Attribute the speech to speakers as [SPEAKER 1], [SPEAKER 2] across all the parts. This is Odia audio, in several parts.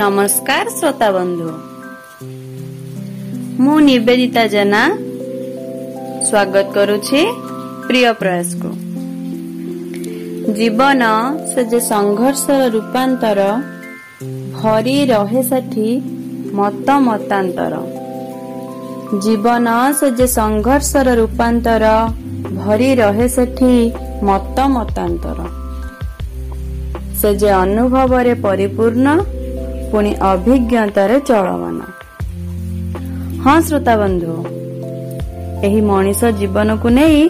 [SPEAKER 1] ନମସ୍କାର ଶ୍ରୋତା ବନ୍ଧୁ ମୁଁ ନିବେଦିତା ଜେନା ସ୍ୱାଗତ କରୁଛି ପ୍ରିୟ ପ୍ରୟାସକୁ ଜୀବନ ସେ ଯେ ସଂଘର୍ଷର ରୂପାନ୍ତର ଭରି ରହେ ସେଠି ମତ ମତାନ୍ତର। ଜୀବନ ସେ ଯେ ସଂଘର୍ଷର ରୂପାନ୍ତର ଭରି ରହେ ସେଠି ମତ ମତାନ୍ତର। ସେ ଯେ ଅନୁଭବରେ ପରିପୂର୍ଣ୍ଣ ପୁଣି ଅଭିଜ୍ଞତାରେ ଚଳମାନ। ହଁ ଶ୍ରୋତା ବନ୍ଧୁ ଏହି ମଣିଷ ଜୀବନକୁ ନେଇ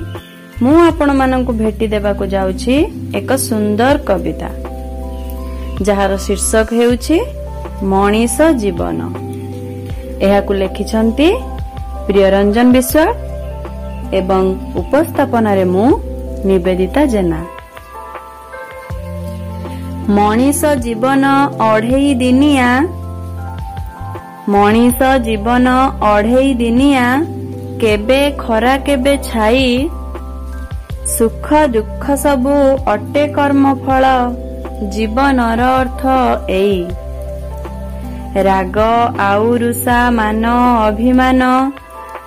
[SPEAKER 1] ମୁଁ ଆପଣମାନଙ୍କୁ ଭେଟି ଦେବାକୁ ଯାଉଛି ଏକ ସୁନ୍ଦର କବିତା। ଯାହାର ଶୀର୍ଷକ ହେଉଛି ମଣିଷ ଜୀବନ। ଏହାକୁ ଲେଖିଛନ୍ତି ପ୍ରିୟରଞ୍ଜନ ବିଶ୍ୱାଳ ଏବଂ ଉପସ୍ଥାପନାରେ ମୁଁ ନିବେଦିତା ଜେନା। ମଣିଷ ଜୀବନ ଅଢେଇ ଦିନିଆ। ମଣିଷ ଜୀବନ ଅଢେଇ ଦିନିଆ। କେବେ ଖରା କେବେ ଛାଇ। ସୁଖ ଦୁଃଖ ସବୁ ଅଟେ କର୍ମ ଫଳ ଜୀବନର ଅର୍ଥ ଏଇ। ରାଗ ଆଉ ରୁଷା ମାନ ଅଭିମାନ।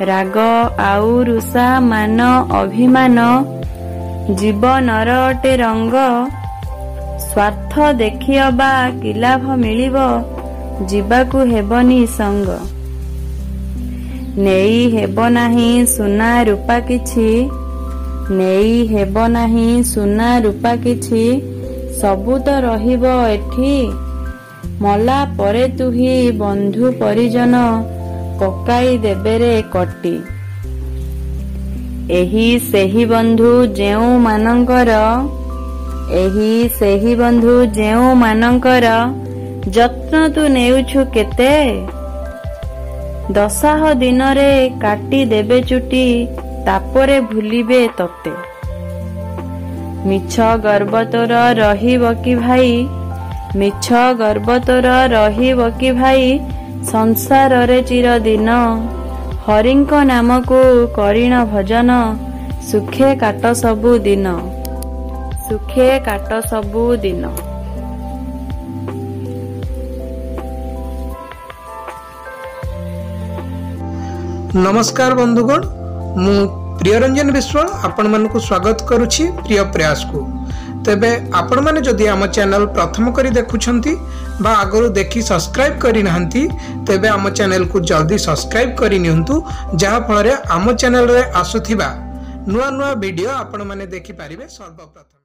[SPEAKER 1] ରାଗ ଆଉ ରୁଷା ମାନ ଅଭିମାନ। ଜୀବନର ଅଟେ ରଙ୍ଗ। ସ୍ୱାର୍ଥ ଦେଖିଅବା କି ଲାଭ ମିଳିବ ଯିବାକୁ ହେବନି ସଙ୍ଗ। ନେଇ ହେବ ନାହିଁ ସୁନା ରୂପା କିଛି ନେଇ ହେବ ନାହିଁ ସୁନା ରୂପା କିଛି ସବୁ ତ ରହିବ ଏଠି। ମଲା ପରେ ତୁହି ବନ୍ଧୁ ପରିଜନ ପକାଇ ଦେବେରେ କଟି। ଏହି ସେହି ବନ୍ଧୁ ଯେଉଁମାନଙ୍କର ଏହି ସେହି ବନ୍ଧୁ ଯେଉଁମାନଙ୍କର ଯତ୍ନ ତୁ ନେଉଛୁ କେତେ? ଦଶାହ ଦିନରେ କାଟି ଦେବେ ଚୁଟି ତାପରେ ଭୁଲିବେ ତତେ। ମିଛ ଗର୍ବ ତୋର ରହିବ କି ଭାଇ? ମିଛ ଗର୍ବ ତୋର ରହିବ କି ଭାଇ? ସଂସାରରେ ଚିରଦିନ ହରିଙ୍କ ନାମକୁ କରିଣ ଭଜନ ସୁଖେ କାଟ ସବୁ ଦିନ। ସୁଖେ କାଟ ସବୁ ଦିନ
[SPEAKER 2] ନମସ୍କାର ବନ୍ଧୁଗଣ ମୁଁ ପ୍ରିୟରଞ୍ଜନ ବିଶ୍ୱାଳ ଆପଣମାନଙ୍କୁ ସ୍ୱାଗତ କରୁଛି ପ୍ରିୟ ପ୍ରୟାସକୁ। ତେବେ ଆପଣମାନେ ଯଦି ଆମ ଚ୍ୟାନେଲ ପ୍ରଥମ କରି ଦେଖୁଛନ୍ତି ବା ଆଗରୁ ଦେଖି ସବସ୍କ୍ରାଇବ୍ କରିନାହାନ୍ତି ତେବେ ଆମ ଚ୍ୟାନେଲକୁ ଜଲ୍ଦି ସବସ୍କ୍ରାଇବ୍ କରିନିଅନ୍ତୁ ଯାହାଫଳରେ ଆମ ଚ୍ୟାନେଲରେ ଆସୁଥିବା ନୂଆ ନୂଆ ଭିଡ଼ିଓ ଆପଣମାନେ ଦେଖିପାରିବେ ସର୍ବପ୍ରଥମେ।